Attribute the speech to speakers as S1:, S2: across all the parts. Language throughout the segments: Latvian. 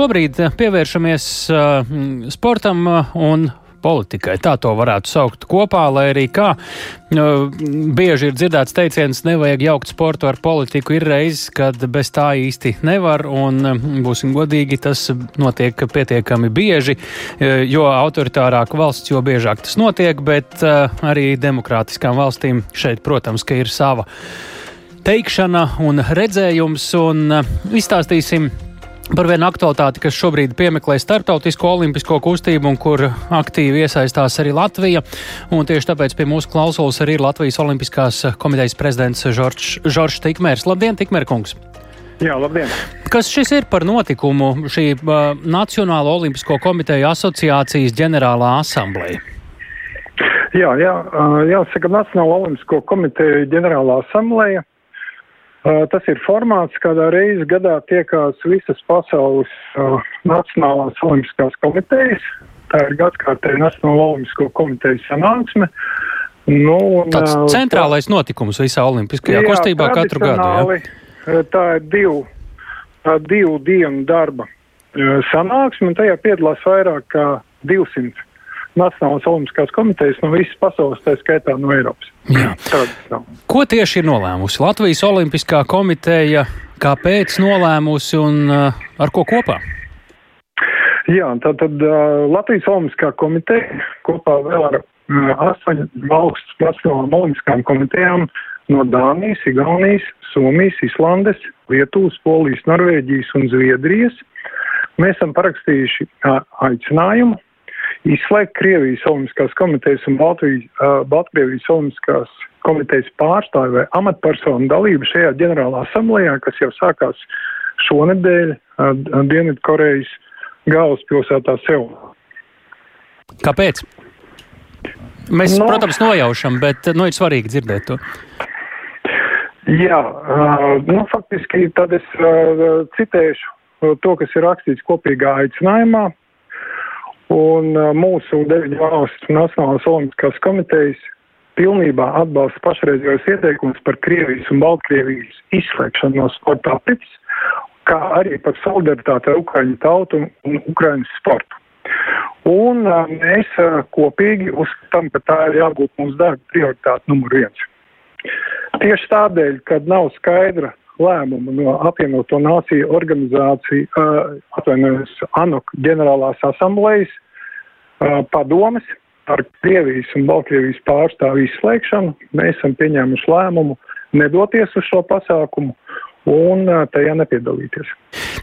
S1: Šobrīd pievēršamies uh, sportam un politikai. Tā to varētu saukt kopā, lai arī kā uh, bieži ir dzirdēts teiciens, nevajag jaukt sportu ar politiku. Ir reizes, kad bez tā īsti nevar, un būsim godīgi, tas notiek pietiekami bieži, jo autoritārāka valsts, jo biežāk tas notiek, bet uh, arī demokrātiskām valstīm šeit, protams, ka ir sava teikšana un redzējums, un izstāstīsim Par vienu aktualitāti, kas šobrīd piemeklē starptautisko olimpisko kustību un kur aktīvi iesaistās arī Latvija. Un tieši tāpēc pie mūsu klausulas arī ir Latvijas Olimpiskās komitejas prezidents Žoržs Tikmērs. Labdien, Tikmērkungs!
S2: Jā, labdien!
S1: Kas šis ir par notikumu šī uh, Nacionālo Olimpisko komiteju asociācijas ģenerālā asambleja?
S2: Jā, jā, jāsaka, Nacionālo Olimpisko komiteju ģenerālā asambleja tas ir formāts, kādā reizē gadā tiekās visas pasaules uh, Nacionālās olimpiskās komitejas. Tā ir gadsimta Nacionālo olimpisko komiteju sanāksme.
S1: Nu, un, Tāds centrālais tā, notikums visā olimpiskajā jā, kustībā katru gadu. Jā.
S2: Tā ir divu, uh, divu dienu darba sanāksme, un tajā piedalās vairāk kā 200 Nacionālās olimpiskās komitejas no visas pasaules, tā skaitā no Eiropas.
S1: Ko tieši ir nolēmusi Latvijas Olimpiskā komiteja, kāpēc nolēmusi un uh, ar ko kopā?
S2: Jā, tātad uh, Latvijas Olimpiskā komiteja kopā vēl ar uh, astoņām augstas nacionālām olimpiskām komitejām no Dānijas, Igaunijas, Somijas, Islandes, Lietuvas, Polijas, Norvēģijas un Zviedrijas. Mēs esam parakstījuši uh, aicinājumu izslēgt Krievijas Olimpiskās komitejas un Baltvijas, uh, Baltkrievijas Olimpiskās komitejas pārstāvi vai amatpersonu dalību šajā ģenerālā asamblējā, kas jau sākās šonedēļ uh, Dienvidkorejas galvaspilsētā Seulā.
S1: Kāpēc? Mēs, no, protams, nojaušam, bet nu, ir svarīgi dzirdēt to.
S2: Jā, uh, nu, faktiski tad es uh, citēšu to, kas ir rakstīts kopīgā aicinājumā. Un mūsu deviņu valstu Nacionālās olimpiskās komitejas pilnībā atbalsta pašreizējos ieteikumus par Krievijas un Baltkrievijas izslēgšanu no sporta aprits, kā arī par solidaritāti ar Ukraiņu tautu un Ukraiņas sportu. Un mēs kopīgi uzskatām, ka tā ir jābūt mūsu darba prioritāte numur viens. Tieši tādēļ, kad nav skaidra lēmumu no apvienoto nāciju organizāciju, uh, atvainojos, ANOK ģenerālās asamblejas uh, padomes par Krievijas un Baltkrievijas pārstāvu izslēgšanu. Mēs esam pieņēmuši lēmumu nedoties uz šo pasākumu un uh, tajā nepiedalīties.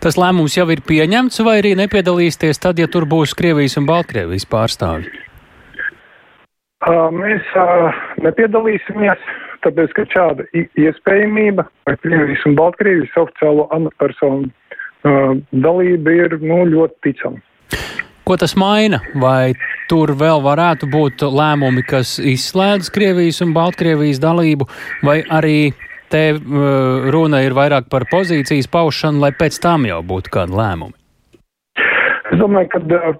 S1: Tas lēmums jau ir pieņemts, vai arī nepiedalīsieties tad, ja tur būs Krievijas un Baltkrievijas pārstāvji?
S2: Mēs nepiedalīsimies tāpēc, ka šāda iespējamība vai Krievijas un Baltkrievijas oficiālo amatpersonu uh, dalība ir nu, ļoti ticama.
S1: Ko tas maina? Vai tur vēl varētu būt lēmumi, kas izslēdz Krievijas un Baltkrievijas dalību, vai arī te uh, runa ir vairāk par pozīcijas paušanu, lai pēc tam jau būtu kādi lēmumi?
S2: Es domāju, ka uh,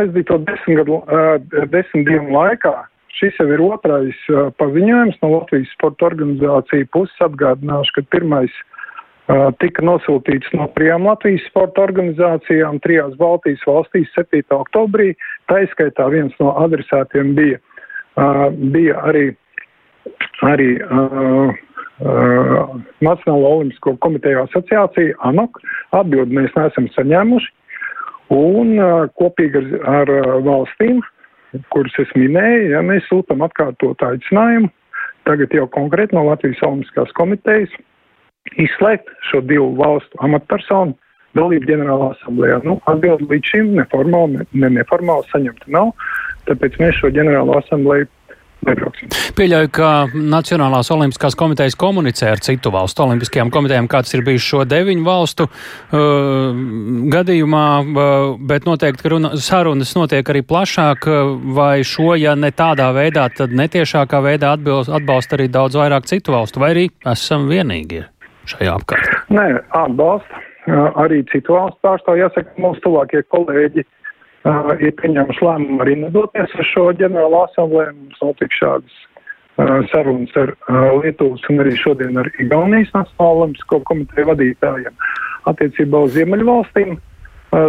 S2: aizdīto desmit, gadu, uh, desmit dienu laikā Šis jau ir otrais uh, paziņojums no Latvijas sporta organizāciju puses. Atgādināšu, ka pirmais uh, tika nosūtīts no trijām Latvijas sporta organizācijām, trijās Baltijas valstīs 7. oktobrī. Tā izskaitā viens no adresātiem bija, uh, bija arī, arī uh, uh, Nacionālo olimpisko komiteju asociācija ANOK. Atbildi mēs neesam saņēmuši. Un uh, kopīgi ar, ar uh, valstīm kurus es minēju, ja mēs sūtam atkārtot aicinājumu, tagad jau konkrēti no Latvijas Olimpiskās komitejas, izslēgt šo divu valstu amatpersonu dalību ģenerālā asamblējā. Nu, atbildi līdz šim neformāli, ne, ne neformāli saņemta nav, tāpēc mēs šo ģenerālo asamblēju nebrauksim.
S1: Pieļauju, ka Nacionālās olimpiskās komitejas komunicē ar citu valstu olimpiskajām komitejām, kāds ir bijis šo deviņu valstu uh, gadījumā, uh, bet noteikti, runa, sarunas notiek arī plašāk, uh, vai šo, ja ne tādā veidā, tad netiešākā veidā atbilst, atbalsta arī daudz vairāk citu valstu, vai arī esam vienīgie šajā apkārtnē?
S2: Nē, atbalsta. Uh, arī citu valstu pārstāvji, jāsaka, mūsu tuvākie kolēģi uh, uh, ir pieņēmuši lēmumu arī nedoties uz šo ģenerālu asamblēju. Mums notika šādas uh, sarunas ar uh, Lietuvas un arī šodien ar Igaunijas Nacionālo olimpisko komiteju vadītājiem attiecībā uz Ziemeļvalstīm.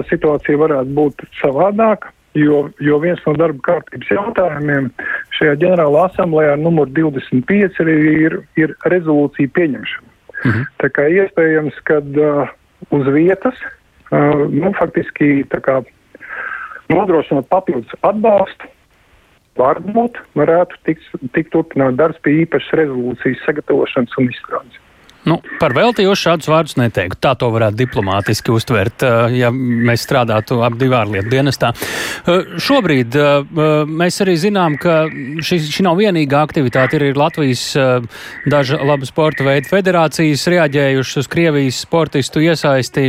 S2: situācija varētu būt savādāka. Jo, jo viens no darba kārtības jautājumiem šajā ģenerālā asamblējā numur 25 arī ir, ir rezolūcija pieņemšana. Mm -hmm. Tā kā iespējams, ka uh, uz vietas, uh, nu, faktiski tā kā nodrošinot papildus atbalstu, varbūt varētu tikt, tikt turpināt darbs pie īpašas rezolūcijas sagatavošanas un izstrādes.
S1: Nu, par veltījuši šādus vārdus neteiktu. Tā to varētu diplomātiski uztvert, ja mēs strādātu ap divu ārlietu dienestā. Šobrīd mēs arī zinām, ka šī, šī nav vienīgā aktivitāte. Ir, ir Latvijas daža labu sporta veidu federācijas reaģējušas uz Krievijas sportistu iesaisti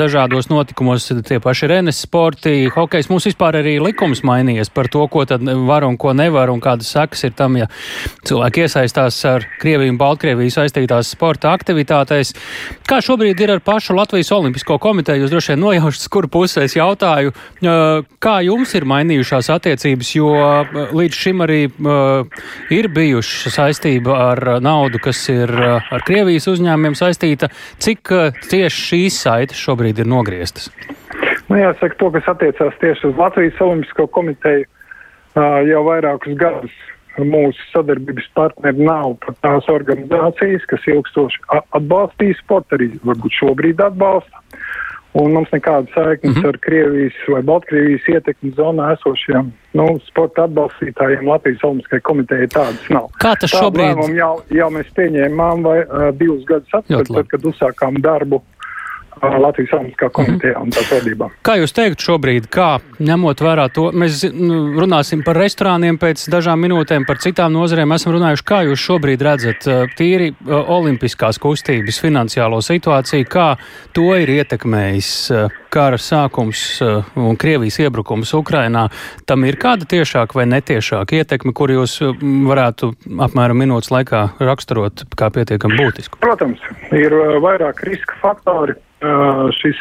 S1: dažādos notikumos, tie paši renes sporti, hokejs. Mums vispār arī likums mainījies par to, ko tad var un ko nevar un kādas sekas ir tam, ja cilvēki iesaistās ar Krieviju un Baltkrieviju saistītās sporta sporta aktivitātēs. Kā šobrīd ir ar pašu Latvijas Olimpisko komiteju? Jūs droši vien nojaušat, kur pusē es jautāju, kā jums ir mainījušās attiecības, jo līdz šim arī ir bijuši saistība ar naudu, kas ir ar Krievijas uzņēmumiem saistīta. Cik tieši šīs saites šobrīd ir nogrieztas?
S2: Nu, jāsaka, to, kas attiecās tieši uz Latvijas Olimpisko komiteju, jau vairākus gadus mūsu sadarbības partneri nav pat tās organizācijas, kas ilgstoši atbalstīja sportu, arī varbūt šobrīd atbalsta. Un mums nekāda saiknes mm -hmm. ar Krievijas vai Baltkrievijas ietekmi zonā esošiem nu, sporta atbalstītājiem Latvijas Olimpiskajai komitejai tādas nav.
S1: Kā tas
S2: Tādu
S1: šobrīd?
S2: Jau, jau mēs pieņēmām vai uh, divus gadus atpakaļ, tad, kad uzsākām darbu Latvijas Olimpiskā komitejā un tās vadībā.
S1: Kā jūs teikt šobrīd, kā ņemot vērā to, mēs nu, runāsim par restorāniem pēc dažām minūtēm, par citām nozarēm esam runājuši, kā jūs šobrīd redzat tīri olimpiskās kustības finansiālo situāciju, kā to ir ietekmējis kara sākums un Krievijas iebrukums Ukrainā. Tam ir kāda tiešāka vai netiešāka ietekme, kur jūs varētu apmēram minūtes laikā raksturot kā pietiekami būtisku?
S2: Protams, ir vairāk riska faktori šis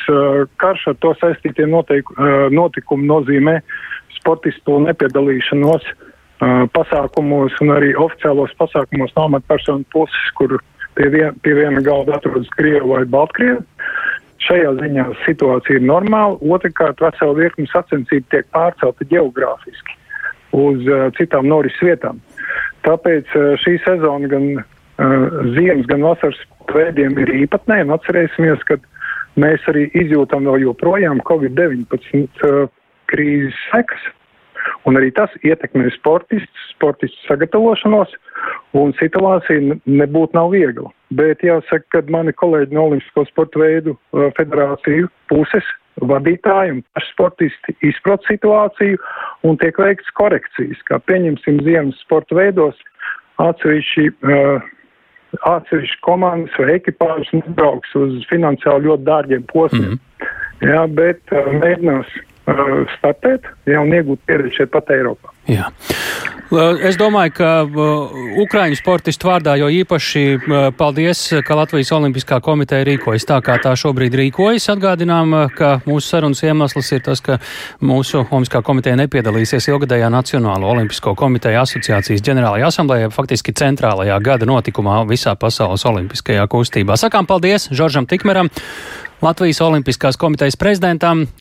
S2: karš ar to saistītie noteiku, notikumi nozīmē sportistu nepiedalīšanos pasākumos un arī oficiālos pasākumos no amatpersonu puses, kur pie, vien, pie viena galda atrodas Krievi vai Baltkrievi. Šajā ziņā situācija ir normāla. Otrakārt, vesela virkni sacensību tiek pārcelta geogrāfiski uz uh, citām norises vietām. Tāpēc uh, šī sezona gan uh, ziemas, gan vasaras veidiem ir īpatnēja. Atcerēsimies, ka mēs arī izjūtam vēl joprojām Covid-19 uh, krīzes sekas. Un arī tas ietekmē sportistus, sportistu sagatavošanos, un situācija nebūtu nav viegla. Bet jāsaka, ka mani kolēģi no Olimpisko sporta veidu uh, federāciju puses vadītāji un sportisti izprot situāciju un tiek veikts korekcijas, kā pieņemsim ziemas sporta veidos atsevišķi uh, atsevišķi komandas vai ekipāžas nebrauks uz finansiāli ļoti dārgiem posmiem. Mm -hmm. Jā, bet uh, mēģinās uh, startēt jā, un iegūt pieredzi šeit pat Eiropā.
S1: Jā. Es domāju, ka Ukraiņu sportistu vārdā jau īpaši paldies, ka Latvijas Olimpiskā komiteja rīkojas tā, kā tā šobrīd rīkojas. Atgādinām, ka mūsu sarunas iemesls ir tas, ka mūsu Olimpiskā komiteja nepiedalīsies ilgadējā Nacionālo Olimpisko komiteju asociācijas ģenerālajā asamblējā, faktiski centrālajā gada notikumā visā pasaules olimpiskajā kustībā. Sakām paldies Žoržam Tikmeram. Latvijas Olimpiskās komitejas prezidentam